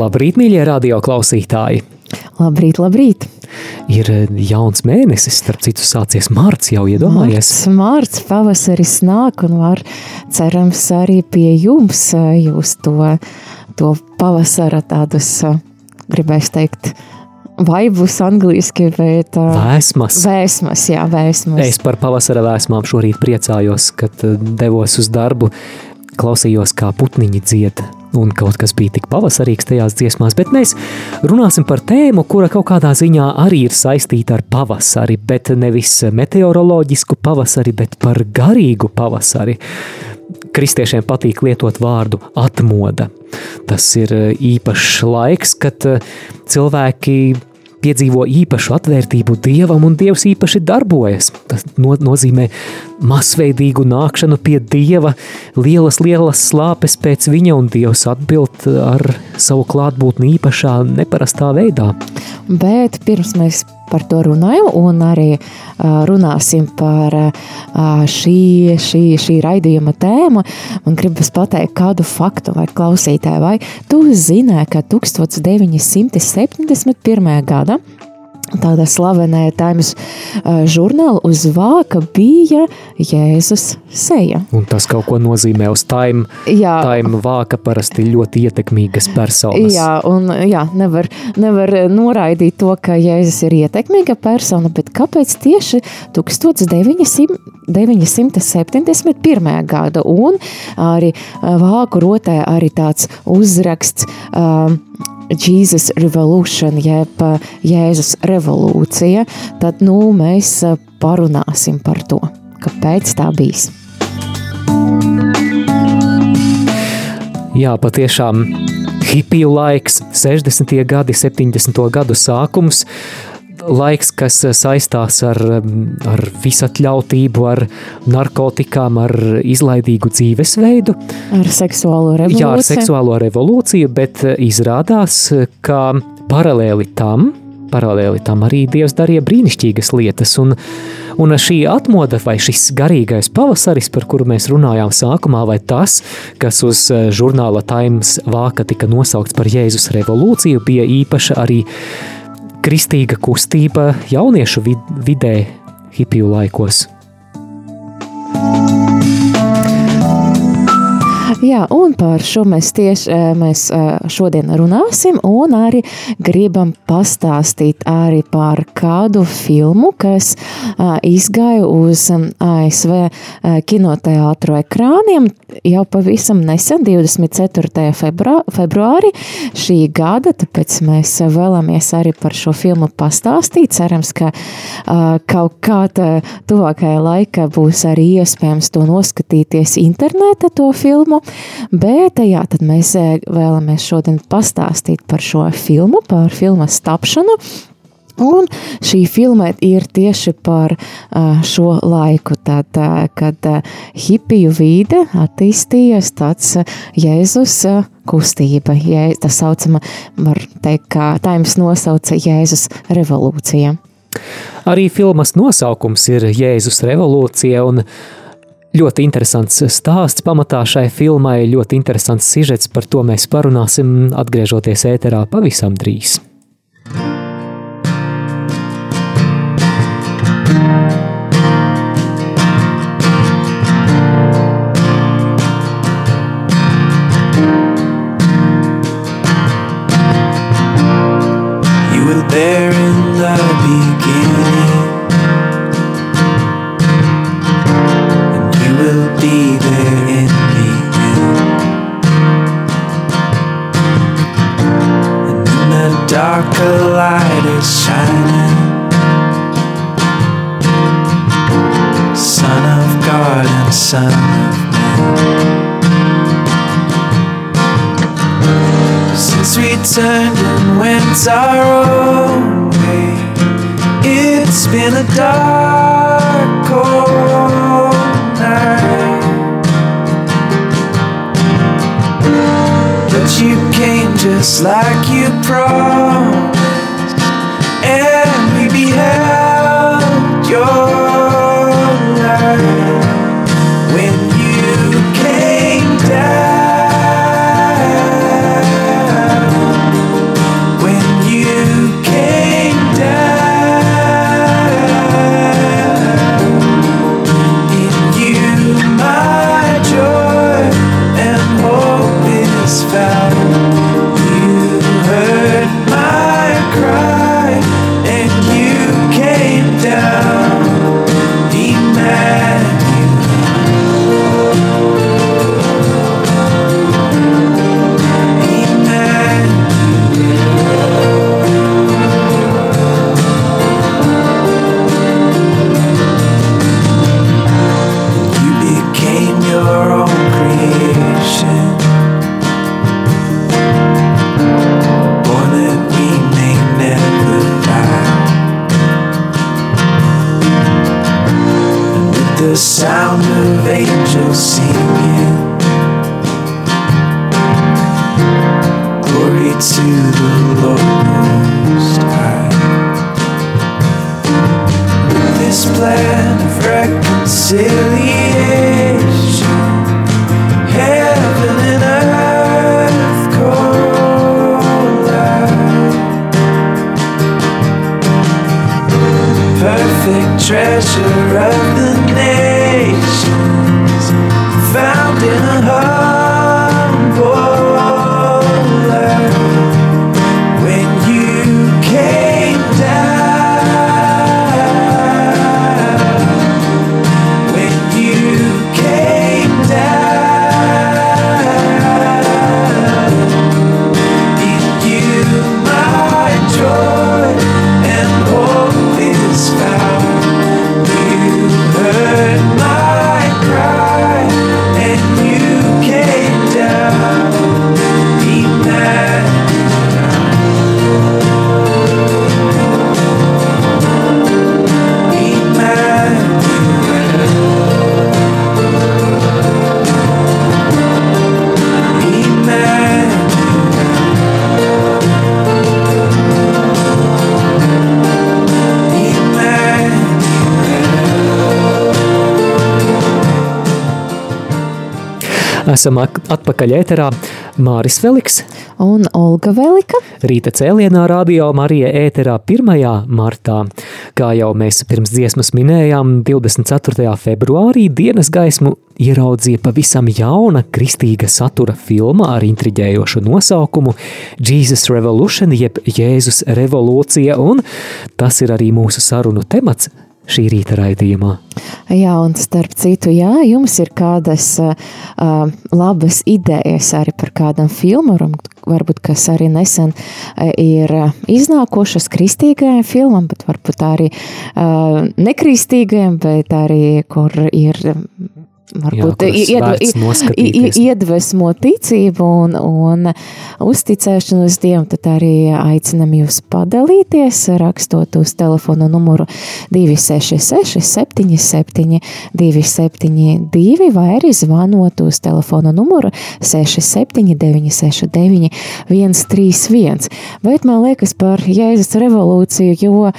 Labrīt, mīļie radio klausītāji! Labrīt, labrīt! Ir eh, jauns mēnesis, starp citu, sācies mārts jau iedomājies. Mārts, mārts pavasaris nāk un var cerams arī pie jums eh, jūs to, to pavasara tādus, eh, gribēs teikt, vaibus angliski, bet... Vēsmas. Vēsmas, jā, vēsmas. Es par pavasara vēsmām šorīt priecājos, kad devos uz darbu, klausījos, kā putniņi dzieda un kaut kas bija tik pavasarīgs tajās dziesmās, bet mēs runāsim par tēmu, kura kaut kādā ziņā arī ir saistīta ar pavasari, bet nevis meteoroloģisku pavasari, bet par garīgu pavasari. Kristiešiem patīk lietot vārdu atmoda. Tas ir īpašs laiks, kad cilvēki piedzīvo īpašu atvērtību Dievam, un Dievs īpaši darbojas. Tas no, nozīmē masveidīgu nākšanu pie Dieva, lielas, lielas slāpes pēc viņa, un Dievs atbild ar savu klātbūtni īpašā, neparastā veidā. Bet pirms mēs par to runājam, un arī runāsim par šī, šī, šī raidījuma tēmu. Man gribas pateikt kādu faktu vai klausītāju, vai tu zināji, ka 1971. gada Tādā slavenā Times uh, žurnāla uz vāka bija Jēzus seja. Un tas kaut ko nozīmē uz Time. Jā. Time vāka parasti ļoti ietekmīgas personas. Jā, un jā, nevar, nevar noraidīt to, ka Jēzus ir ietekmīga persona, bet kāpēc tieši 1900, 971. gada un arī vāku rotē arī tāds uzraksts um, Jesus Revolution, jeb uh, Jēzus revolūcija, tad nu, mēs uh, parunāsim par to, kāpēc tā bijis. Jā, patiešām hipiju laiks, 60. gadi, 70. gadu sākums, laiks, kas saistās ar, ar visatļautību, ar narkotikām, ar izlaidīgu dzīvesveidu. Ar seksuālo revolūciju. Jā, ar seksuālo revolūciju, bet izrādās, ka paralēli tam, paralēli tam arī Dievs darīja brīnišķīgas lietas, un, un šī atmoda vai šis garīgais pavasaris, par kuru mēs runājām sākumā, vai tas, kas uz žurnāla Times vāka tika nosaukts par Jēzus revolūciju, bija īpaša arī kristīga kustība jauniešu vid vidē hipiju laikos. Jā, un par šo mēs tieši mēs šodien runāsim, un arī gribam pastāstīt arī par kādu filmu, kas izgāja uz ASV kinoteātru ekrāniem jau pavisam nesen, 24. februāri šī gada, tāpēc mēs vēlamies arī par šo filmu pastāstīt. Cerams, ka kaut kādā tuvākajā laikā būs arī iespējams to noskatīties interneta to filmu, Bet jā, tad mēs eh, vēlamies šodien pastāstīt par šo filmu, par filmas tapšanu. Un šī filma ir tieši par uh, šo laiku, tad, kad hipiju vide attīstījās tāds Jēzus kustība. Tā saucama, var teikt, kā Times nosauca Jēzus revolūcija. Arī filmas nosaukums ir Jēzus revolūcija, un Ļoti interesants stāsts pamatā šai filmai, ļoti interesants sižets, par to mēs parunāsim atgriežoties ēterā pavisam drīz. You Esam ak- atpakaļ ēterā. Māris Veliks, Un Olga Velika. rīta cēlienā radio Marija ēterā 1. martā. Kā jau mēs pirms dziesmas minējām, 24. februārī dienas gaismu ieraudzīja pavisam jauna kristīga satura filma ar intriģējošu nosaukumu Jesus Revolution, jeb Jēzus revolūcija, un tas ir arī mūsu sarunu temats šī rīta raidījumā. Jā, un starp citu, jā, jums ir kādas uh, labas idejas arī par kādam filmam, varbūt kas arī nesen ir iznākušas kristīgajam filmam, bet varbūt arī uh, nekristīgajam, bet arī, kur ir varbūt kuras ied- vērts ied- noskatīties. i- iedvesmo ticību un, un uzticēšanos Dievam, tad arī aicinam jūs padalīties, rakstot uz telefonu numuru 266 77 272 vai arī zvanot uz telefonu numuru 67 969 131. Bet man liekas par Jēzus revolūciju, jo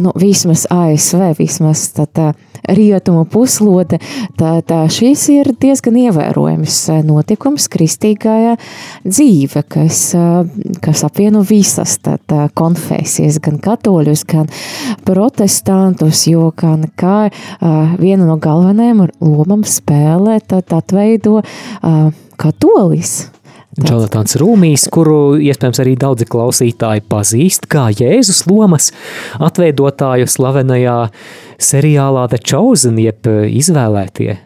nu, vismaz ASV, vismaz tā rietumu puslode, tad tā, šis ir diezgan ievērojams eh, notikums kristīgajā dzīve, kas, eh, kas apvieno visas tā konfesijas, gan katoļus, gan protestantus, jo gan kā uh, viena no galvenajām lomām spēlē, tad atveido katolis. Jonatans Rūmīs, kuru iespējams arī daudzi klausītāji pazīst, kā Jēzus lomas atveidotāju slavenajā seriālā The Chosen, jeb izvēlētie.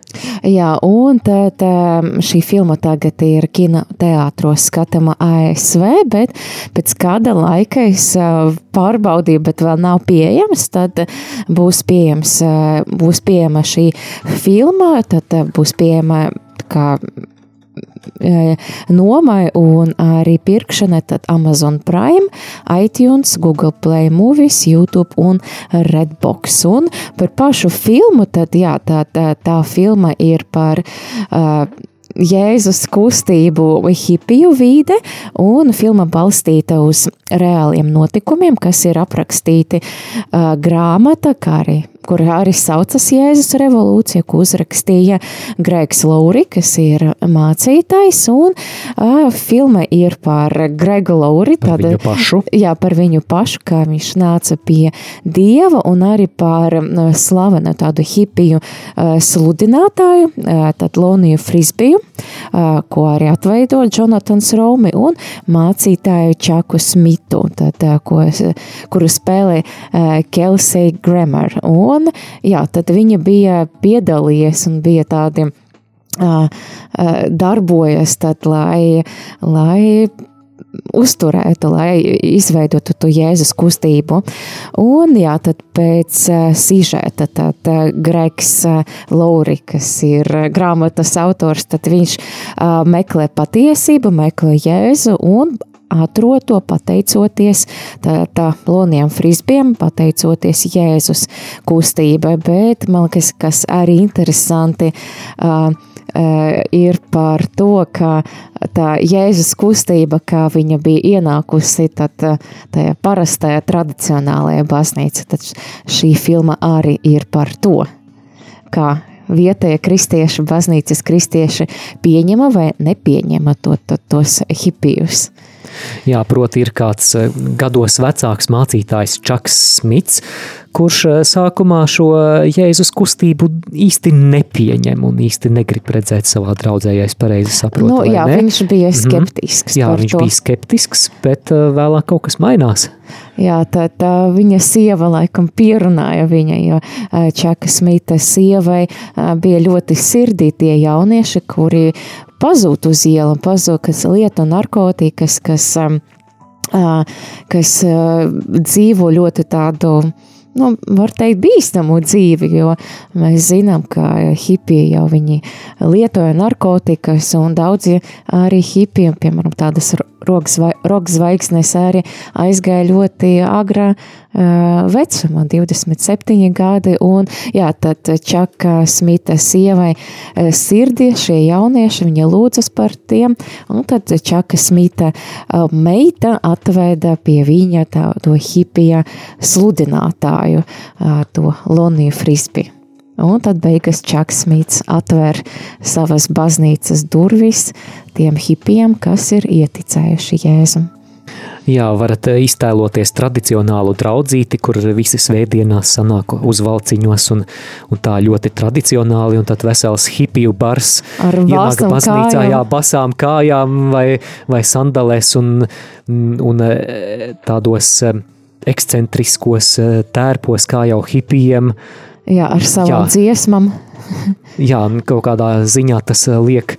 Jā, un tad um, šī filma tagad ir kinoteātros skatama ASV, bet pēc kāda laika es uh, pārbaudīju, bet vēl nav pieejams, tad būs, pieejams, uh, būs pieejama šī filma, tad uh, būs pieejama kā nomai un arī pirkšana, tad Amazon Prime, iTunes, Google Play Movies, YouTube un Redbox. Un par pašu filmu, tad jā, tā, tā, tā filma ir par uh, Jēzus kustību hipiju vide, un filma balstīta uz reāliem notikumiem, kas ir aprakstīti uh, grāmata, kā arī kur arī saucas Jēzus revolūcija, ko uzrakstīja Gregs Lauri, kas ir mācītājs, un uh, filma ir par Gregu Lauri. Par tad, viņu pašu. Jā, par viņu pašu, kā viņš nāca pie Dieva, un arī par uh, slavenu tādu hipiju uh, sludinātāju, uh, tad Loniju Frisbiju, uh, ko arī atveido Jonatans Romi, un mācītāju Čaku Smitu, tad, uh, ko, kuru spēlē uh, Kelsey Grammer. Un un jā, tad viņa bija piedalījies un bija tādi darbojas, tad, lai, lai uzturētu, lai izveidotu to Jēzus kustību. Un, jā, tad pēc uh, sižeta, tad uh, Gregs uh, Lauri, kas ir grāmatas autors, tad viņš meklē patiesību, meklē Jēzu un atrod to pateicoties tā, tā loniem frisbiem, pateicoties Jēzus kustībai, bet man liekas, kas arī interesanti uh, ir par to, ka tā Jēzus kustība, kā viņa bija ienākusi tad, tajā parastajā tradicionālajā baznīca, tad šī filma arī ir par to, kā vietējie kristieši, baznīcas kristieši pieņema vai nepieņema to, to, tos hipijus. Jā, proti ir kāds eh, gados vecāks mācītājs Čaks Smits, kurš eh, sākumā šo Jēzus kustību īsti nepieņem un īsti negrib redzēt savā draudzē, ja es pareizi saprotu. Nu, jā, viņš bija mhm. skeptisks. Mm -hmm. Jā, viņš to. bija skeptisks, bet eh, vēlāk kaut kas mainās. Jā, tā, tā viņa sieva laikam pierunāja viņa, jo Čaka Smita sievai bija ļoti sirdī tie jaunieši, kuri pazūd uz iela, pazūd, kas lieto narkotikas, kas, kas dzīvo ļoti tādu nu, var teikt, bīstamu dzīvi, jo mēs zinām, ka hipiji jau viņi lietoja narkotikas, un daudzi arī hipijiem, piemēram, tādas rokas zvaigznes arī aizgāja ļoti agrā uh, vecumā, 27 gadi, un jā, tad Čaka Smita sievai uh, sirdī šie jaunieši, viņa lūdzas par tiem, un tad Čaka Smita uh, meita atveda pie viņa tā, to hipija sludinātāju, uh, to Loniju Frisbiju. Un tad beigas Čaks Smits atver savas baznīcas durvis tiem hipiem, kas ir ieticējuši Jēzum. Jā, varat eh, iztēloties tradicionālu draudzīti, kur visi svētdienās sanāk uz valciņos un, un tā ļoti tradicionāli, un tad vesels hipiju bars ar ienāk baznīcā, kājām. jā, basām kājām vai, vai sandalēs un, un eh, tādos eh, ekscentriskos tērpos, kā jau hipijiem, Jā, ar savām dziesmām. jā, kaut kādā ziņā tas eh, liek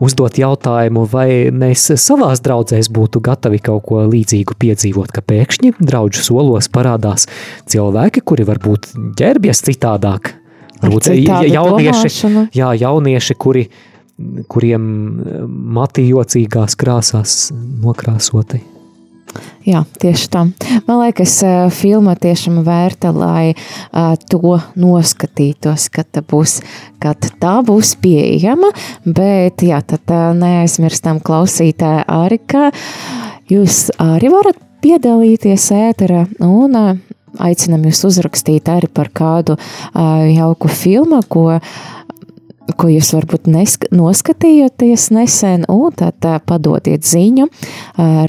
uzdot jautājumu, vai mēs savās draudzēs būtu gatavi kaut ko līdzīgu piedzīvot, ka pēkšņi draudžu solos parādās cilvēki, kuri varbūt ģērbjas citādāk. Varbūt jaunieši, jā, jaunieši, kuri, kuriem eh, matījocīgās krāsās nokrāsoti. Jā, tieši tā. Man liekas, filma tiešām vērta, lai uh, to noskatītos, kad tā būs, kad tā būs pieejama. Bet, jā, tad uh, neaizmirstam klausītāji arī, ka jūs arī varat piedalīties ēterā un uh, aicinam jūs uzrakstīt arī par kādu uh, jauku filmu, ko uh, ko jūs varbūt noskatījāties nesen, un tad padodiet ziņu,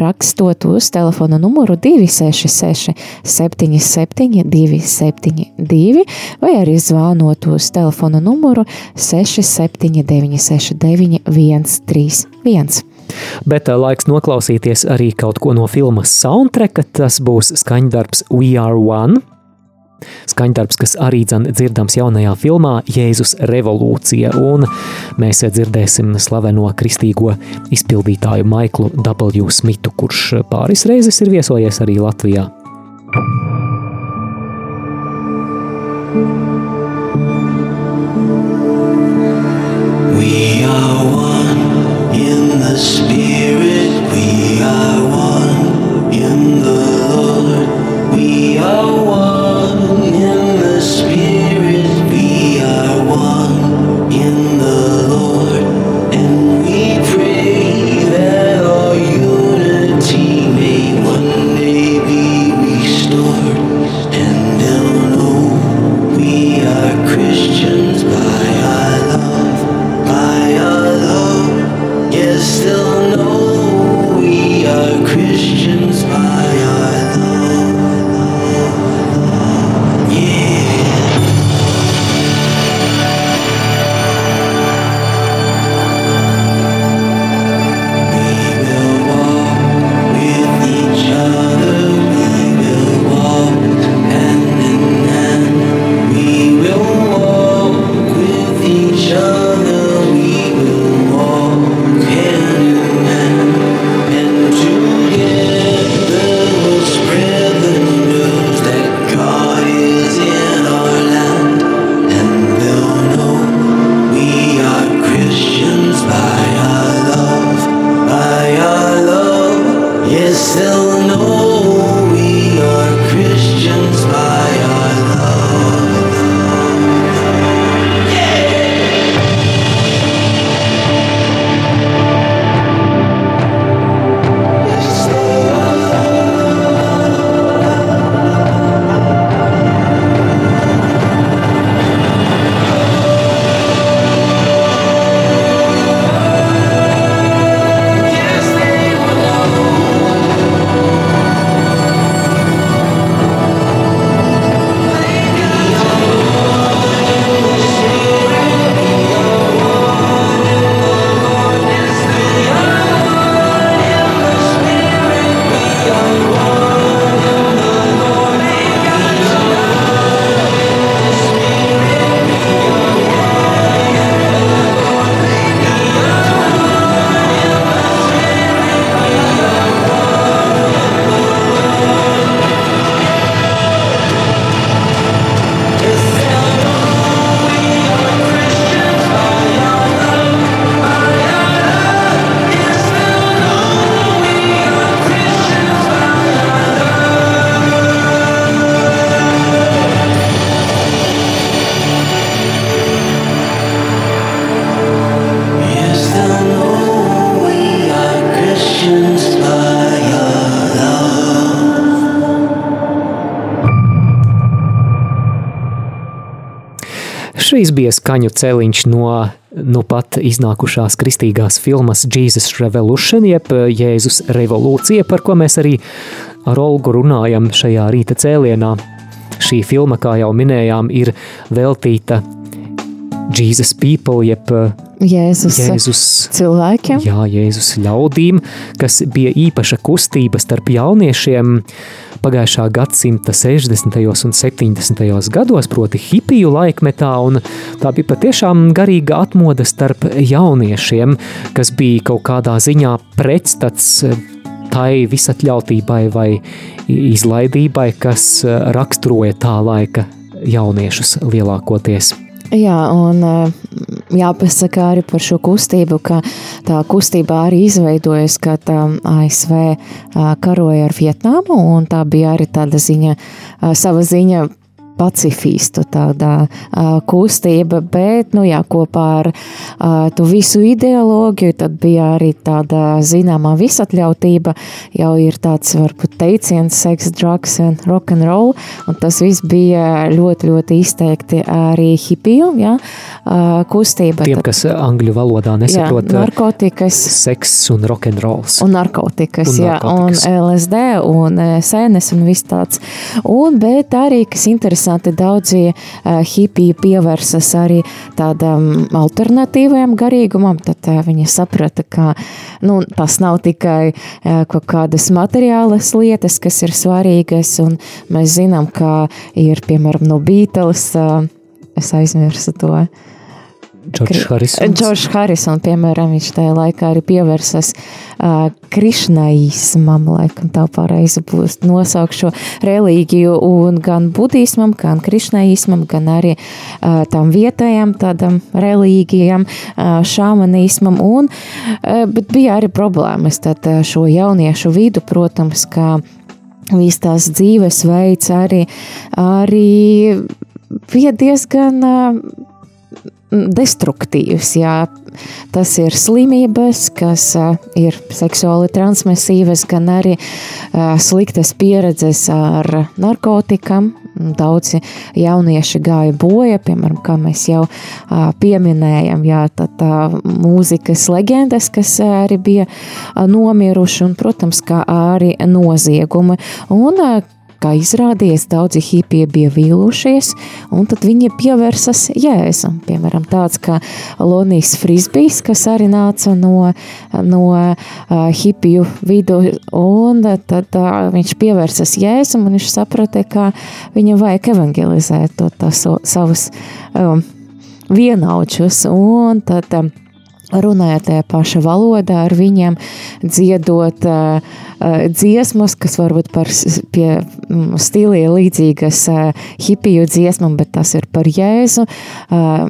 rakstot uz telefona numuru 266 77 272, vai arī zvanot uz telefona numuru 679 69 131. Bet laiks noklausīties arī kaut ko no filmas soundtracka. Tas būs skaņdarbs We Are One Skaņdarbs, kas arī dzirdams jaunajā filmā Jēzus revolūcija, un mēs dzirdēsim slaveno kristīgo izpildītāju Maiklu W. Smitu, kurš pāris reizes ir viesojies arī Latvijā. We skaņu celiņš no nu pat iznākušās kristīgās filmas Jesus Revolution, jeb Jēzus revolūcija, par ko mēs arī ar Olgu runājam šajā rīta cēlienā. Šī filma, kā jau minējām, ir veltīta Jesus People, jeb Jēzus, Jēzus cilvēkiem. Jā, Jēzus ļaudīm, kas bija īpaša kustība starp jauniešiem pagājušā gadsimta 60. un 70. gados, proti hipiju laikmetā, un tā bija patiešām garīga atmoda starp jauniešiem, kas bija kaut kādā ziņā pretstats tai visatļautībai vai izlaidībai, kas raksturoja tā laika jauniešus lielākoties. Jā, un eh, jāpasaka arī par šo kustību, ka tā kustība arī izveidojas, kad ASV uh, karoja ar Vietnamu, un tā bija arī tāda ziņa, uh, sava ziņa pacifistu tāda uh, kustība, bet, nu jā, kopā ar uh, to visu ideoloģiju, tad bija arī tāda zināmā visatļautība, jau ir tāds varbūt teiciens sex, drugs and rock and roll, un tas viss bija ļoti, ļoti izteikti arī hipiju, jā, uh, kustība. Tiem, kas angļu valodā nesaprot, jā, narkotikas. Seks un rock'n'rolls. Un narkotikas, un jā, narkotikas. un LSD un sēnes un viss tāds. Un, bet arī, kas interesanti, interesanti, daudzi uh, hipiji pievērsas arī tādam alternatīvajam garīgumam, tad uh, viņi saprata, ka nu, tas nav tikai uh, kaut kādas materiālas lietas, kas ir svarīgas, un mēs zinām, ka ir, piemēram, no Beatles, uh, es aizmirsu to, uh, Džordžs Harisons. Džordžs Harisons, piemēram, viņš tajā laikā arī pievērsas uh, krišnaismam, laikam tā pareizi būs nosaukt šo reliģiju, un gan budismam, gan krišnaismam, gan arī uh, tam vietējam tādam reliģijam, uh, šāmanismam, un, uh, bet bija arī problēmas, tad uh, šo jauniešu vidu, protams, kā viss tās dzīvesveids arī, arī bija diezgan uh, destruktīvs. Jā. Tas ir slimības, kas ir seksuāli transmisīvas, gan arī sliktas pieredzes ar narkotikām. Daudzi jaunieši gāja bojā, piemēram, kā mēs jau pieminējam, jā, tad tā mūzikas leģendas, kas arī bija nomiruši, un, protams, kā arī noziegumi. Un, Kā izrādījās, daudzi hipiji bija vīlušies, un tad viņi pievērsas jēzum. Piemēram, tāds kā Lonijs Frisbijs, kas arī nāca no, no uh, hipiju vidu, un tad uh, viņš pievērsas jēzum, un viņš saprata, ka viņam vajag evangelizēt to tā, so, savus um, vienaudžus, un tad um, runājot tajā paša valodā ar viņiem, dziedot uh, dziesmas, kas varbūt par pie stilī līdzīgas uh, hipiju dziesmam, bet tas ir par Jēzu. Uh,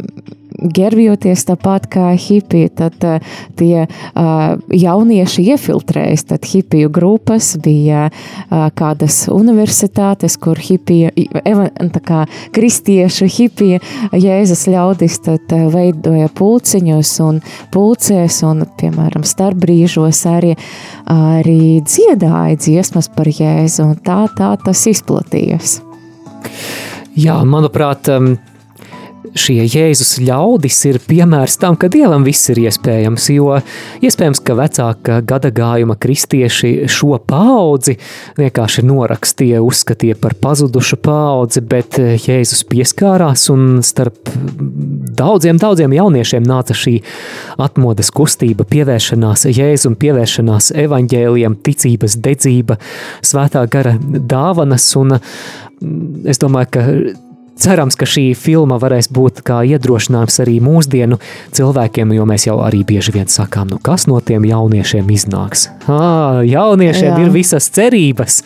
gerbjoties tāpat kā hipiji, tad uh, tie uh, jaunieši iefiltrējas. Tad hipiju grupas bija uh, kādas universitātes, kur hipija, kā kristiešu hipija, Jēzus ļaudis tad uh, veidoja pulciņus un pulcēs un, piemēram, starpbrīžos arī, arī dziedāja dziesmas par Jēzu un tā, tā tas izplatījās. Jā, manuprāt, um, šie Jēzus ļaudis ir piemērs tam, ka Dievam viss ir iespējams, jo iespējams, ka vecāka gadagājuma kristieši šo paudzi vienkārši norakstīja, uzskatīja par pazudušu paudzi, bet Jēzus pieskārās un starp daudziem, daudziem jauniešiem nāca šī atmodas kustība, pievēršanās Jēzum, pievēršanās evaņģēliem, ticības dedzība, svētā gara dāvanas un es domāju, ka Cerams, ka šī filma varēs būt kā iedrošinājums arī mūsdienu cilvēkiem, jo mēs jau arī bieži vien sakām, nu kas no tiem jauniešiem iznāks. À, jauniešiem Jā. ir visas cerības.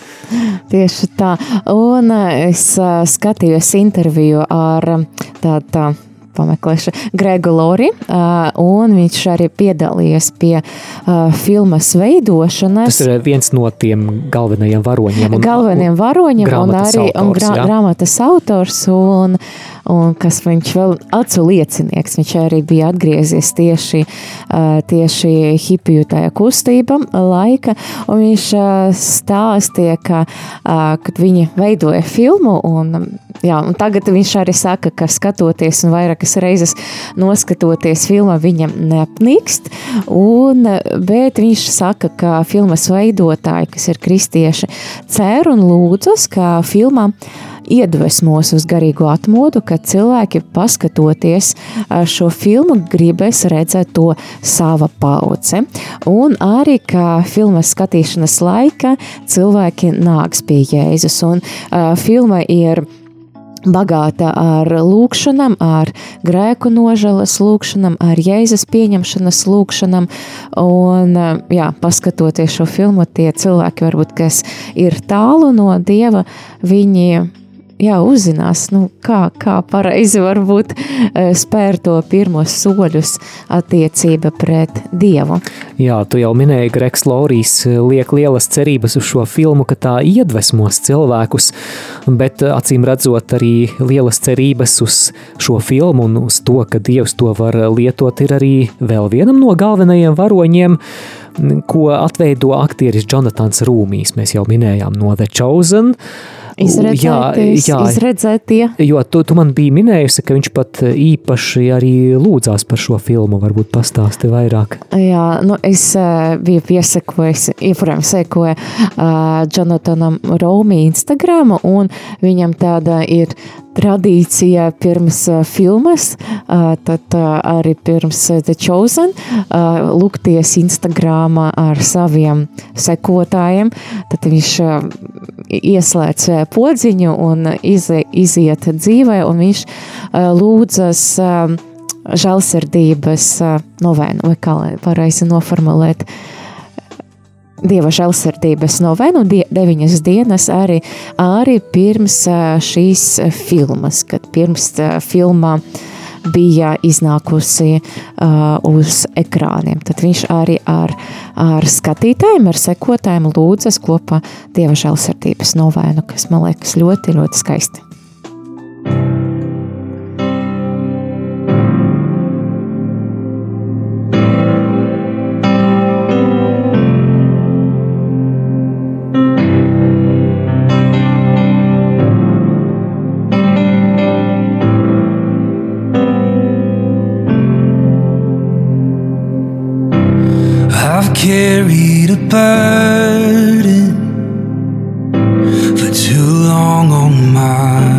Tieši tā. Un es skatījos interviju ar tādu. Tā, pameklēšu Gregu Lori, un viņš arī piedalījies pie filmas veidošanas. Tas ir viens no tiem galvenajiem varoņiem. Un, galvenajiem varoņiem un arī autors, un grā, grāmatas autors. Un, un kas viņš vēl acu liecinieks. Viņš arī bija atgriezies tieši, tieši hipiju tajā kustība laika, un viņš stāstīja, ka, kad viņi veidoja filmu, un, jā, un tagad viņš arī saka, ka skatoties un vairākas reizes noskatoties filmā, viņam neapnikst, un, bet viņš saka, ka filmas veidotāji, kas ir kristieši, cer un lūdzas, ka filmā iedvesmos uz garīgo atmodu, ka cilvēki, paskatoties šo filmu, gribēs redzēt to sava paudze. Un arī, ka filmas skatīšanas laika cilvēki nāks pie Jēzus. Un uh, filma ir bagāta ar lūkšanām, ar grēku nožēlas lūkšanām, ar jēzus pieņemšanas lūkšanām. Un, jā, paskatoties šo filmu, tie cilvēki, varbūt, kas ir tālu no dieva, viņi jā, uzzinās, nu, kā, kā pareizi varbūt e, spēr to pirmos soļus attiecība pret Dievu. Jā, tu jau minēji, Greks Lorijas e, liek lielas cerības uz šo filmu, ka tā iedvesmos cilvēkus, bet e, acīm redzot arī lielas cerības uz šo filmu un uz to, ka Dievs to var lietot, ir arī vēl vienam no galvenajiem varoņiem, ko atveido aktieris Jonatans Rūmīs. Mēs jau minējām no The Chosen, Izredzēties, jā, jā. izredzētie. Jo tu, tu man biji minējusi, ka viņš pat īpaši arī lūdzās par šo filmu. Varbūt pastāsti vairāk. Jā, nu es uh, biju piesakojis, iepriekš sekoju uh, Jonatanam Romi Instagram, un viņam tāda ir tradīcija pirms uh, filmas, uh, tad uh, arī pirms The Chosen, lūgties Instagramā ar saviem sekotājiem. Tad viņš ieslēdz podziņu un izie, iziet dzīvē, un viņš lūdzas uh, žēlsirdības novēnu, vai kā lai pareizi noformulēt. Dieva žēlsirdības novenu die, deviņas dienas arī, arī pirms šīs filmas, kad pirms filmā bija iznākusi uh, uz ekrāniem. Tad viņš arī ar, ar skatītājiem, ar sekotājiem lūdzas kopā Dieva žēlsirdības novēnu, kas man liekas ļoti, ļoti skaisti. I've burden for too long on my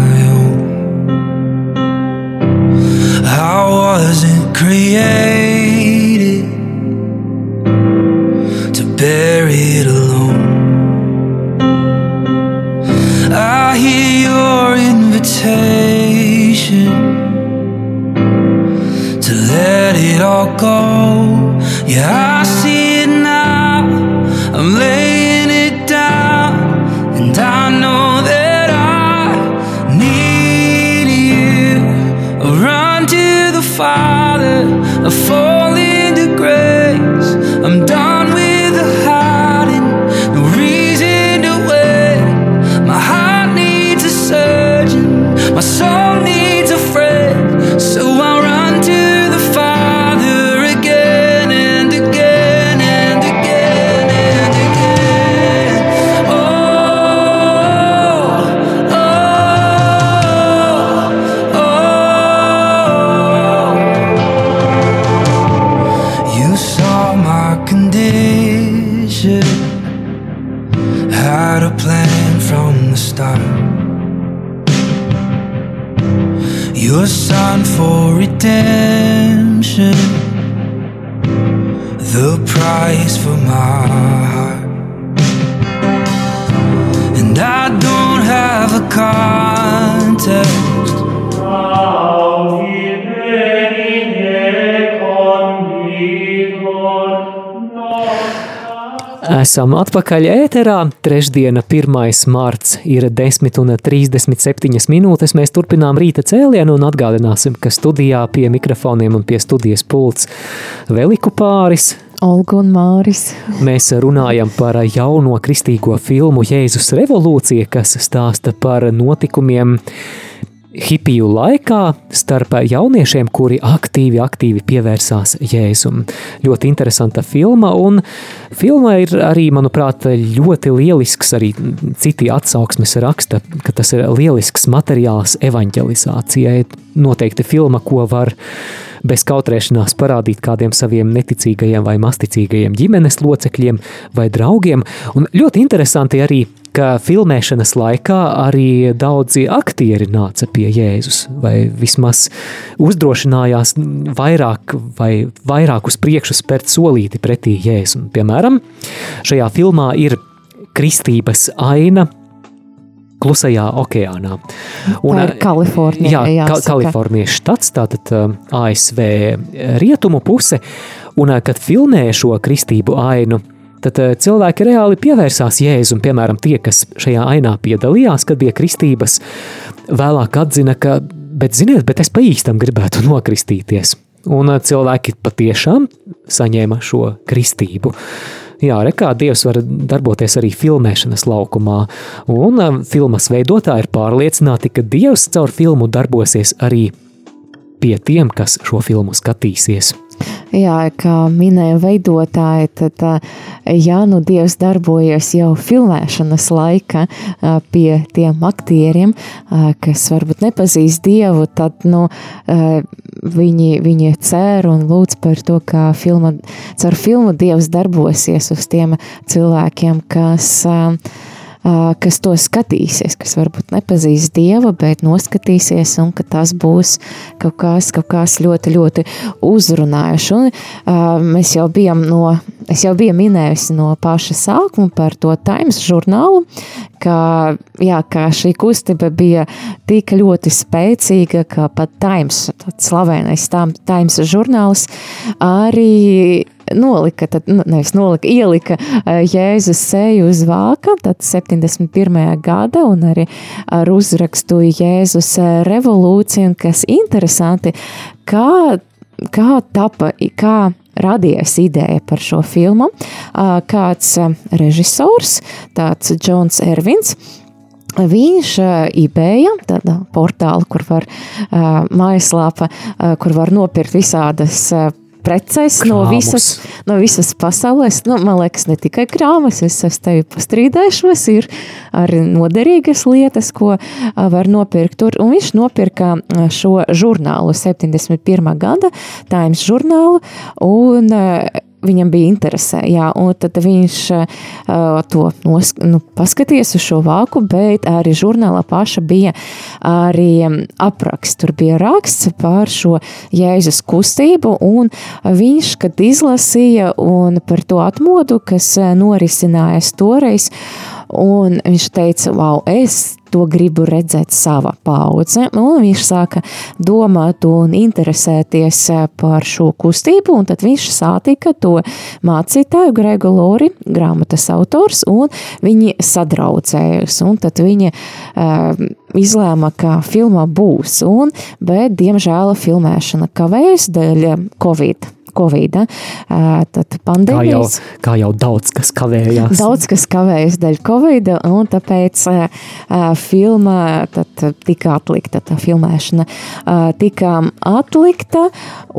context. Esam atpakaļ ēterā. Trešdiena, 1. marts, ir 10,37 minūtes. Mēs turpinām rīta cēlienu un atgādināsim, ka studijā pie mikrofoniem un pie studijas pults Veliku pāris. Olga un Māris. Mēs runājam par jauno kristīgo filmu Jēzus revolūcija, kas stāsta par notikumiem hipiju laikā starp jauniešiem, kuri aktīvi, aktīvi pievērsās Jēzum. Ļoti interesanta filma, un filma ir arī, manuprāt, ļoti lielisks, arī citi atsauksmes raksta, ka tas ir lielisks materiāls evanģelizācijai. Noteikti filma, ko var bez kautrēšanās parādīt kādiem saviem neticīgajiem vai masticīgajiem ģimenes locekļiem vai draugiem. Un ļoti interesanti arī, ka filmēšanas laikā arī daudzi aktieri nāca pie Jēzus, vai vismaz uzdrošinājās vairāk vai vairāk uz priekšu spērt solīti pretī Jēzum. Piemēram, šajā filmā ir kristības aina Klusajā okeānā. Un, Tā ir Kalifornija. Jā, ka, jāsaka. Kalifornijas štats, tātad uh, ASV rietumu puse, un uh, kad filmēja šo kristību ainu, tad uh, cilvēki reāli pievērsās Jēzum, piemēram, tie, kas šajā ainā piedalījās, kad bija kristības, vēlāk atzina, ka, bet ziniet, bet es pa īstam gribētu nokristīties. Un cilvēki patiešām saņēma šo kristību. Jā, re, kā Dievs var darboties arī filmēšanas laukumā, un um, filmas veidotāji ir pārliecināti, ka Dievs caur filmu darbosies arī pie tiem, kas šo filmu skatīsies. Jā, kā minēja veidotāji, tad, ja nu Dievs darbojas jau filmēšanas laika pie tiem aktieriem, kas varbūt nepazīst Dievu, tad nu, viņi, viņi cer un lūdz par to, ka filma, caur filmu Dievs darbosies uz tiem cilvēkiem, kas kas to skatīsies, kas varbūt nepazīs Dievu, bet noskatīsies, un ka tas būs kaut kas, kaut kas ļoti, ļoti uzrunājuši. Un, uh, mēs jau bijām no, es jau biju minējusi no paša sākuma par to Times žurnālu, ka, jā, ka šī kustība bija tik ļoti spēcīga, ka pat Times, tāds slavenais Times žurnāls, arī nolika, tad, nu, nevis nolika, ielika Jēzus seju uz vāka, tad 71. gada, un arī ar uzrakstu Jēzus revolūcija, un kas interesanti, kā, kā tapa, kā radies ideja par šo filmu, kāds režisors, tāds Džons Ervins, Viņš eBay, tāda portāla, kur var mājaslāpa, kur var nopirkt visādas preces Krāmus. no visas, no visas pasaules. Nu, man liekas, ne tikai krāmas, es esmu tevi pastrīdējušos, ir arī noderīgas lietas, ko var nopirkt tur. Un viņš nopirka šo žurnālu 71. gada Times žurnālu un viņam bija interese. Jā, un tad viņš uh, to nos, nu, paskatījās uz šo vāku, bet arī žurnālā paša bija arī apraksts. Tur bija raksts par šo jēzus kustību, un viņš, kad izlasīja un par to atmodu, kas norisinājās toreiz, un viņš teica, wow, es to gribu redzēt sava paudze, un viņš sāka domāt un interesēties eh, par šo kustību, un tad viņš sātika to mācītāju Gregu Lori, grāmatas autors, un viņi sadraudzējus, un tad viņi uh, izlēma, ka filmā būs, un, bet, diemžēl, filmēšana kavējas dēļ Covid Covid, tad pandēmijas. Kā jau, kā jau daudz kas kavējās. Daudz kas kavējas dēļ Covid, un tāpēc filma tad tika atlikta, tā filmēšana tika atlikta,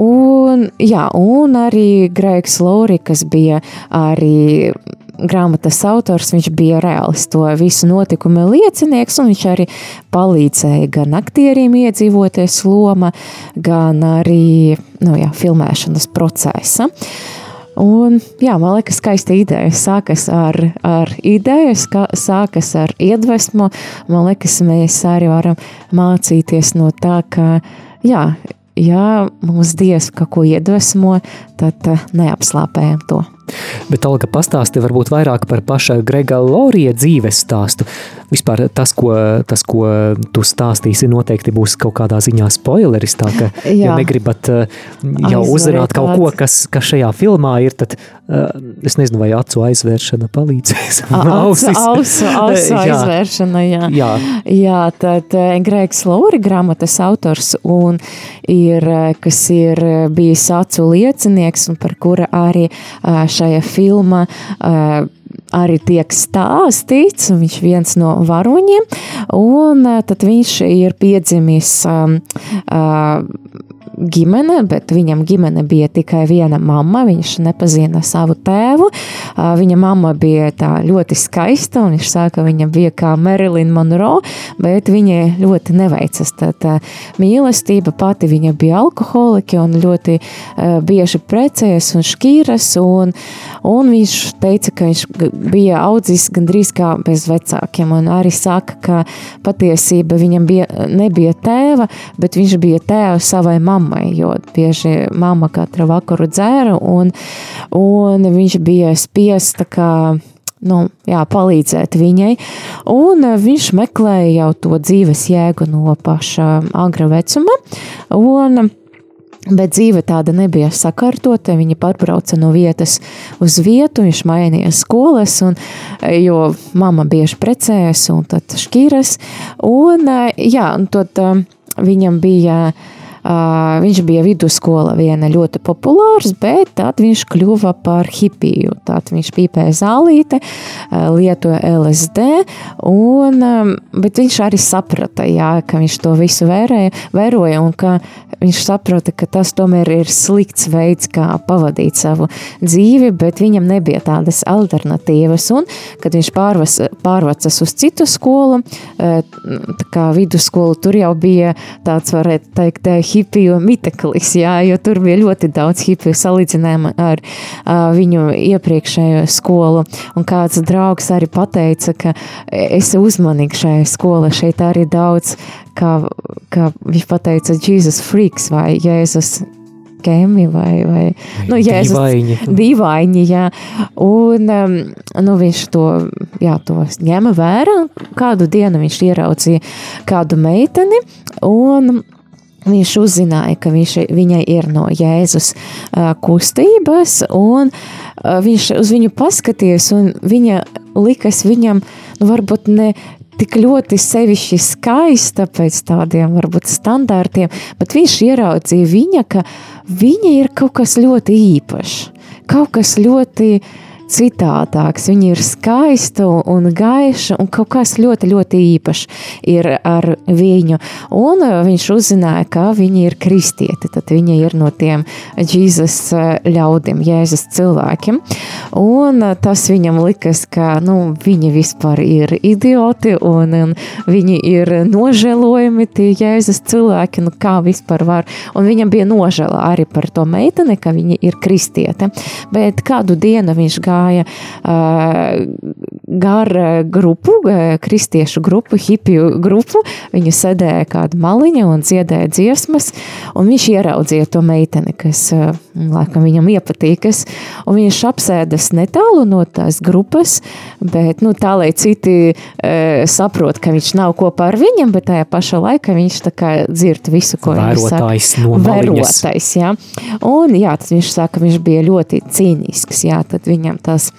un, jā, un arī Greigs Lori, kas bija arī grāmatas autors, viņš bija reāls to visu notikumu liecinieks, un viņš arī palīdzēja gan aktieriem iedzīvoties loma, gan arī nu, jā, filmēšanas procesa. Un, jā, man liekas, skaista ideja. Sākas ar, ar ideju, sākas ar iedvesmu. Man liekas, mēs arī varam mācīties no tā, ka jā, ja mums Dievs kaut ko iedvesmo, tad neapslāpējam to. Bet, Olga, pastāsti varbūt vairāk par paša Grega Lorija dzīves stāstu. Vispār tas, ko, tas, ko tu stāstīsi, noteikti būs kaut kādā ziņā spoileris, tā ka, Jā. ja negribat uh, jau uzzināt kaut ko, kas, kas šajā filmā ir, tad uh, es nezinu, vai acu aizvēršana palīdzēs. Ausu, ausu, ausu aizvēršana, jā. Jā, jā tad uh, Gregs Lori, grāmatas autors, un ir, kas ir bijis acu liecinieks, un par kura arī uh, šajā filmā uh, arī tiek stāstīts, un viņš ir viens no varoņiem, uh, tad viņš ir piedzimis um, uh, ģimene, bet viņam ģimene bija tikai viena mamma. Viņš nepazina savu tēvu. Viņa mamma bija ļoti skaista, un viņš saka, ka viņa bija kā Marilyn Monroe, bet viņai ļoti neveicas tā mīlestība. Pati viņa bija alkoholiķa un ļoti bieži precējas un šķīras, un, un viņš teica, ka viņš bija audzis gandrīz kā bez vecākiem, un arī saka, ka patiesība viņam bija, nebija tēva, bet viņš bija tēvs savai mammai mammai, jo bieži mamma katru vakaru dzēra, un, un viņš bija spiests kā nu, jā, palīdzēt viņai. Un viņš meklēja jau to dzīves jēgu no paša agra vecuma. Un, Bet dzīve tāda nebija sakārtota. Viņa pārbrauca no vietas uz vietu, viņš mainīja skolas, un, jo mamma bieži precējas un tad šķīras. Un, jā, un tad viņam bija Uh, viņš bija vidusskola viena ļoti populārs, bet tad viņš kļuva par hipiju. Tad viņš pīpēja zālīte, uh, lietoja LSD, un, bet viņš arī saprata, jā, ka viņš to visu vērēja, vēroja un ka viņš saprata, ka tas tomēr ir slikts veids, kā pavadīt savu dzīvi, bet viņam nebija tādas alternatīvas. Un, kad viņš pārvas, pārvācas uz citu skolu, tā kā vidusskolu, tur jau bija tāds, varētu teikt, hipiju miteklis, jā, jo tur bija ļoti daudz hipiju salīdzinājumā ar uh, viņu iepriekšējo skolu. Un kāds draugs arī pateica, ka esi uzmanīgs šajā skolā, šeit arī daudz, kā, kā viņš pateica, Jesus freaks vai Jēzus kemi vai, vai nu, Jēzus, Dīvaini. dīvaini, jā. Un um, nu, viņš to, jā, to ņēma vērā. Kādu dienu viņš ieraudzīja kādu meiteni un viņš uzzināja, ka viņš, viņai ir no Jēzus uh, kustības, un uh, viņš uz viņu paskaties, un viņa likas viņam, nu, varbūt ne tik ļoti sevišķi skaista pēc tādiem, varbūt, standartiem, bet viņš ieraudzīja viņa, ka viņa ir kaut kas ļoti īpašs, kaut kas ļoti citādāks. Viņa ir skaista un gaiša, un kaut kas ļoti, ļoti īpašs ir ar viņu. Un uh, viņš uzzināja, ka viņa ir kristieti, tad viņa ir no tiem Jēzus ļaudīm, Jēzus cilvēkiem. Un uh, tas viņam likas, ka nu, viņi vispār ir idioti un, un viņi ir nožēlojami, tie Jēzus cilvēki, nu kā vispār var. Un viņam bija nožēla arī par to meiteni, ka viņa ir kristiete. Bet kādu dienu viņš gāja uh, gar grupu, kristiešu grupu, hipiju grupu. Viņa sēdēja kāda maliņa un dziedāja dziesmas, un viņš ieraudzīja to meiteni, kas, uh, laikam, viņam iepatīkas, viņš apsēdas netālu no tās grupas, bet, nu, tā, lai citi saprot, ka viņš nav kopā ar viņam, bet tajā pašā laikā viņš dzird visu, ko viņš saka. Vērotājs no. Vērotais, jā. Un, jā, tad viņš saka, viņš bija ļoti cīnisks, jā, tad viņam tas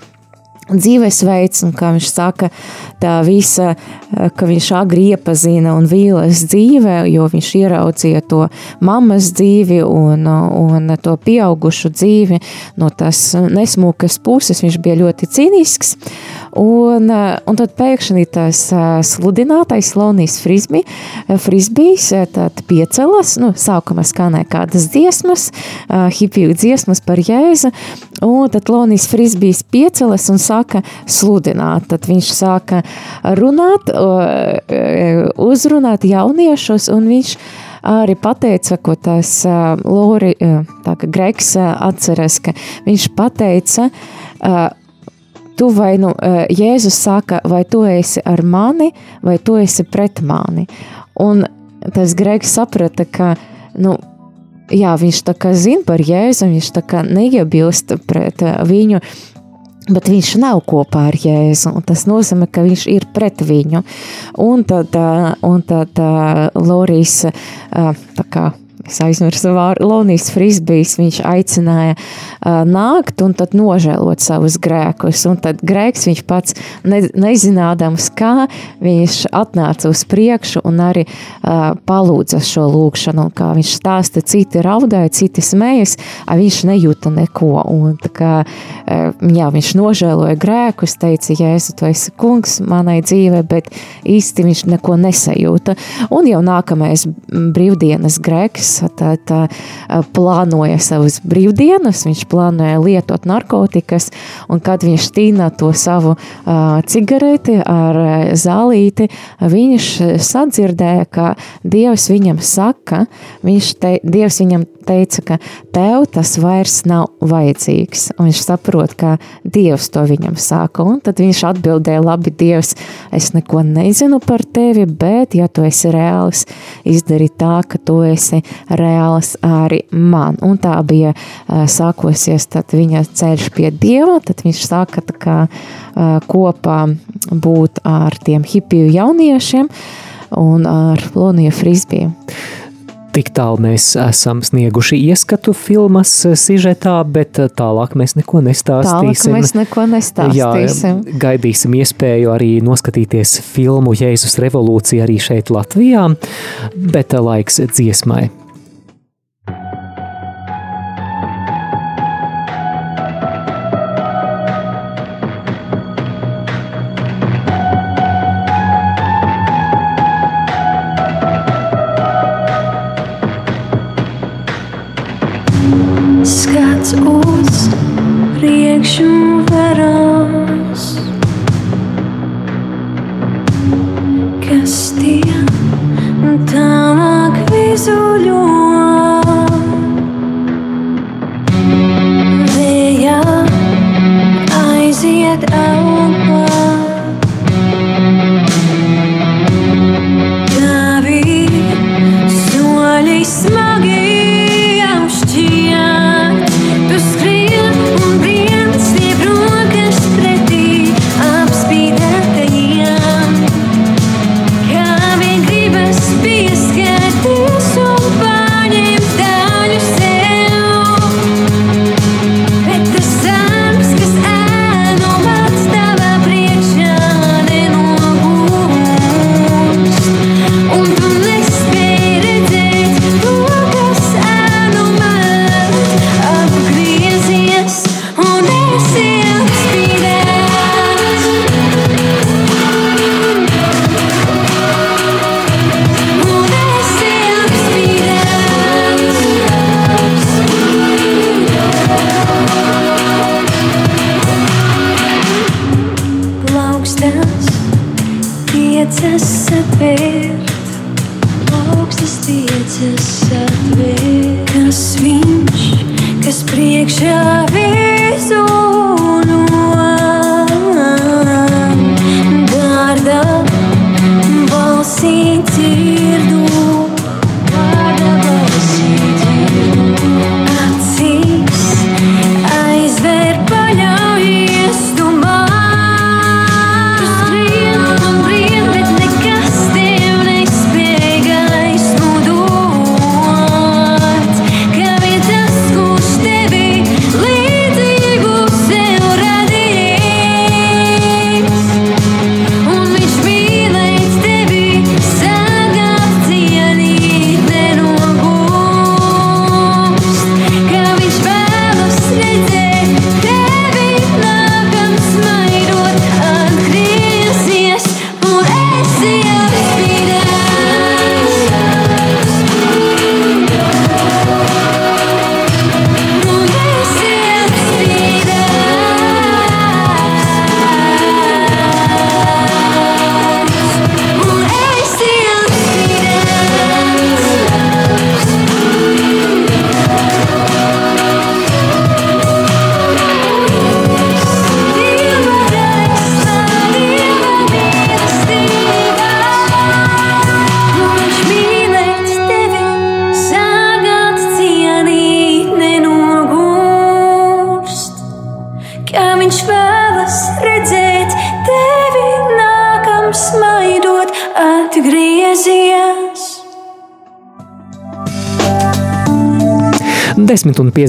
dzīvesveids, un kā viņš saka, tā visa, ka viņš agri iepazina un vīlas dzīvē, jo viņš ieraudzīja to mammas dzīvi un, un to pieaugušu dzīvi no tās nesmūkas puses, viņš bija ļoti cīnisks, un, un tad pēkšņi tas sludinātais Lonijas Frisbī, Frisbijs tad piecelas, nu, sākumā skanēja kādas dziesmas, hipiju dziesmas par Jēzu, un tad Lonijas Frisbijs piecelas un sāk sāka sludināt. Tad viņš sāka runāt, uzrunāt jauniešus, un viņš arī pateica, ko tas Lori, tā kā Gregs atceras, ka viņš pateica, tu vai nu, Jēzus saka, vai tu esi ar mani, vai tu esi pret mani. Un tas Gregs saprata, ka, nu, jā, viņš tā kā zina par Jēzu, viņš tā kā neiebilst pret viņu, Bet viņš nav kopā ar Jēzu. Tas nozīmē, ka viņš ir pret viņu. Un tad, un tad Lorijas kā, es aizmirsu vārdu, Lonijas Frisbijs, viņš aicināja uh, nākt un tad nožēlot savus grēkus. Un tad grēks viņš pats ne, nezinādams, kā viņš atnāca uz priekšu un arī uh, palūdza šo lūkšanu. Un kā viņš stāsta, citi raudāja, citi smējas, a viņš nejūta neko. Un tā kā, uh, jā, viņš nožēloja grēkus, teica, Jēzu, tu esi kungs manai dzīvē, bet īsti viņš neko nesajūta. Un jau nākamais brīvdienas grēks tad tā, plānoja savus brīvdienas, viņš plānoja lietot narkotikas, un kad viņš tīna to savu uh, cigareti ar zālīti, viņš sadzirdēja, ka Dievs viņam saka, viņš te, Dievs viņam teica, ka tev tas vairs nav vajadzīgs, un viņš saprot, ka Dievs to viņam saka, un tad viņš atbildēja, labi, Dievs, es neko nezinu par tevi, bet ja tu esi reāls, izdari tā, ka tu esi reāls arī man. Un tā bija sākosies tad viņa ceļš pie Dieva, tad viņš sāka kā kopā būt ar tiem hipiju jauniešiem un ar Loniju Frisbiju. Tik tālu mēs esam snieguši ieskatu filmas sižetā, bet tālāk mēs neko nestāstīsim. Tālāk mēs neko nestāstīsim. Jā, gaidīsim iespēju arī noskatīties filmu Jēzus revolūcija arī šeit Latvijā, bet laiks dziesmai. get out.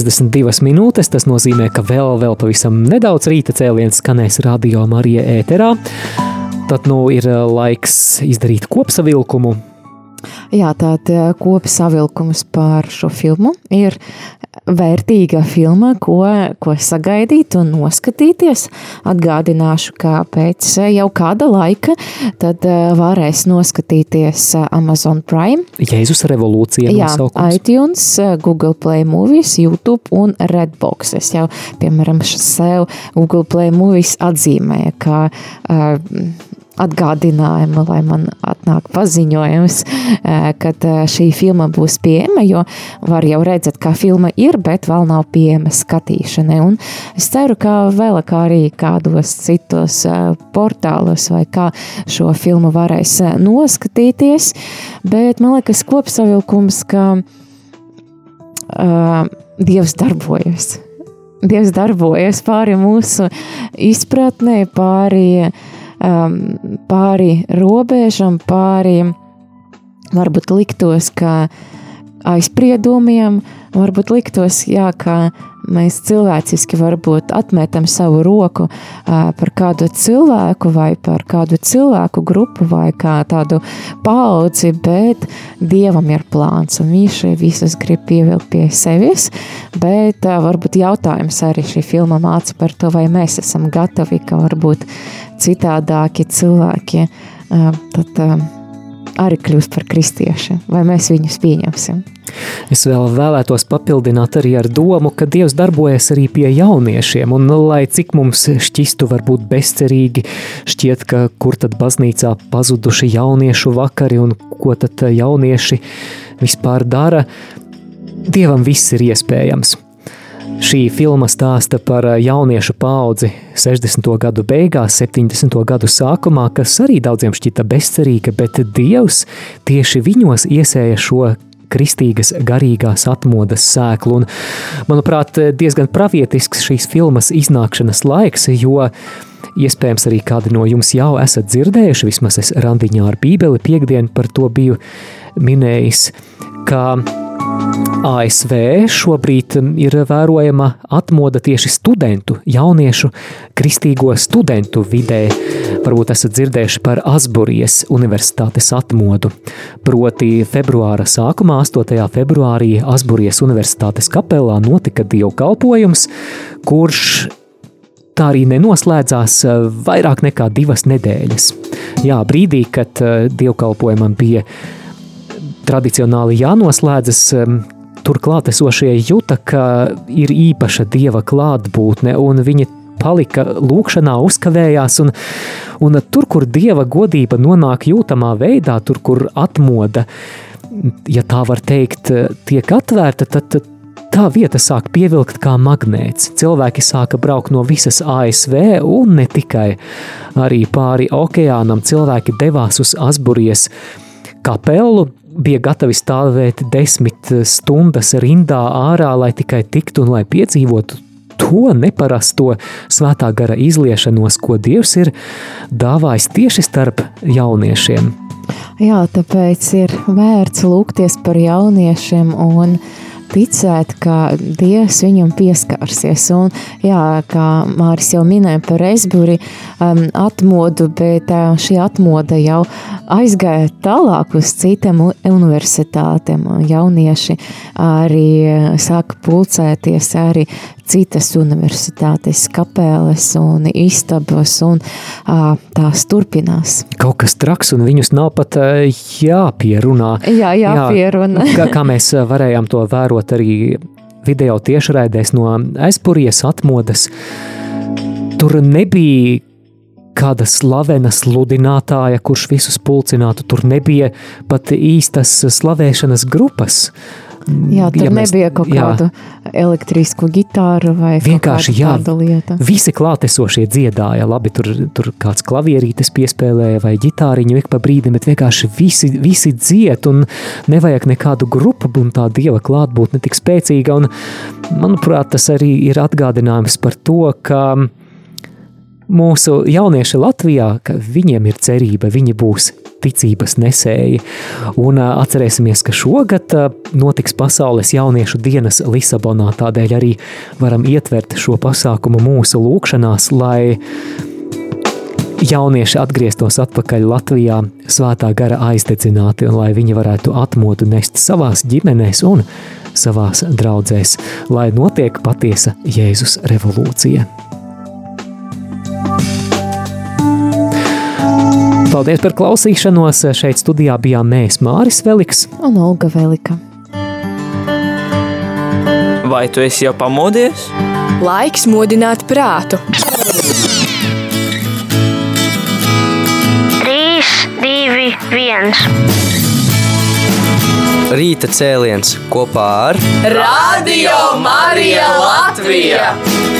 52 minūtes. Tas nozīmē, ka vēl, vēl pavisam nedaudz rīta cēliens skanēs radio Marija ēterā. Tad nu ir eh, laiks izdarīt kopsavilkumu. Jā, tāda kopsavilkums par šo filmu ir vērtīga filma, ko, ko sagaidīt un noskatīties. Atgādināšu, ka pēc jau kāda laika tad eh, varēs noskatīties eh, Amazon Prime, Jēzus revolūcija Jā, nosaukums. iTunes, eh, Google Play Movies, YouTube un Redbox. Es jau, piemēram, sev Google Play Movies atzīmēju, kā uh, atgādinājumu, lai man atnāk paziņojums, uh, kad uh, šī filma būs pieejama, jo var jau redzēt, kā filma ir, bet vēl nav pieejama skatīšanai. Un es ceru, ka vēl kā arī kādos citos uh, portālos vai kā šo filmu varēs uh, noskatīties, bet man liekas kopsavilkums, ka uh, Dievs darbojas. Dievs darbojas pāri mūsu izpratnē, pāri, um, pāri robežam, pāri varbūt liktos, ka aizspriedumiem, varbūt liktos, jā, ka mēs cilvēciski varbūt atmetam savu roku par kādu cilvēku vai par kādu cilvēku grupu vai kā tādu paudzi, bet Dievam ir plāns un viņš visas grib pievilkt pie sevis, bet varbūt jautājums arī šī filma māca par to, vai mēs esam gatavi, ka varbūt citādāki cilvēki tad arī kļūst par kristieši, vai mēs viņus pieņemsim. Es vēl vēlētos papildināt arī ar domu, ka Dievs darbojas arī pie jauniešiem, un lai cik mums šķistu varbūt bezcerīgi, šķiet, ka kur tad baznīcā pazuduši jauniešu vakari un ko tad jaunieši vispār dara, Dievam viss ir iespējams. Šī filma stāsta par jauniešu paudzi 60. gadu beigās, 70. gadu sākumā, kas arī daudziem šķita bezcerīga, bet Dievs tieši viņos iesēja šo kristīgas garīgās atmodas sēklu. Un, manuprāt, diezgan pravietisks šīs filmas iznākšanas laiks, jo iespējams arī kādi no jums jau esat dzirdējuši, vismaz es randiņā ar bībeli piekdienu par to biju minējis, ka ASV šobrīd ir vērojama atmoda tieši studentu, jauniešu kristīgo studentu vidē. Varbūt esat dzirdējuši par Asburijas universitātes atmodu. Proti februāra sākumā, 8. februārī Asburijas universitātes kapelā notika dievkalpojums, kurš tā arī nenoslēdzās vairāk nekā divas nedēļas. Jā, brīdī, kad dievkalpojumam bija tradicionāli jānoslēdzas, tur klātesošie jūta, ka ir īpaša dieva klātbūtne, un viņi palika lūkšanā, uzkavējās, un, un tur, kur dieva godība nonāk jūtamā veidā, tur, kur atmoda, ja tā var teikt, tiek atvērta, tad tā vieta sāk pievilkt kā magnēts. Cilvēki sāka braukt no visas ASV un ne tikai. Arī pāri okeānam cilvēki devās uz Asburijas kapelu, bija gatavi stāvēt desmit stundas rindā ārā, lai tikai tiktu un lai piedzīvotu to neparasto svētā gara izliešanos, ko Dievs ir dāvājis tieši starp jauniešiem. Jā, tāpēc ir vērts lūgties par jauniešiem un ticēt, ka Dievs viņam pieskarsies. Un, jā, kā Māris jau minēja par Esburi um, atmodu, bet uh, šī atmoda jau aizgāja tālāk uz citām universitātēm. Jaunieši arī uh, sāka pulcēties arī citas universitātes, kapeles un istabas, un uh, tās turpinās. Kaut kas traks, un viņus nav pat jāpierunā. Jā, jāpierunā. Jā, kā, kā mēs varējām to vērot arī video tiešraidēs no aizpurijas atmodas, tur nebija kāda slavena sludinātāja, kurš visus pulcinātu. Tur nebija pat īstas slavēšanas grupas. Jā, tur Ja mēs- nebija kaut jā. kāda elektrisku gitāru vai Vienkārši jā, tāda lieta. visi klātesošie dziedāja, labi, tur, tur kāds klavierītis piespēlēja vai ģitāriņu ik pa brīdim, bet vienkārši visi, visi dzied un nevajag nekādu grupu un tā dieva klātbūtne tik spēcīga. Un, manuprāt, tas arī ir atgādinājums par to, ka mūsu jaunieši Latvijā, ka viņiem ir cerība, viņi būs ticības nesēji. Un atcerēsimies, ka šogad notiks Pasaules jauniešu dienas Lisabonā, tādēļ arī varam ietvert šo pasākumu mūsu lūkšanās, lai jaunieši atgrieztos atpakaļ Latvijā svētā gara aizdedzināti un lai viņi varētu atmodu nest savās ģimenēs un savās draudzēs, lai notiek patiesa Jēzus revolūcija. Paldies par klausīšanos. Šeit studijā bijām mēs, Māris Veliks. Un Olga Velika. Vai tu esi jau pamodies? Laiks modināt prātu. 3, 2, 1. Rīta cēliens kopā ar Radio Marija Latvija!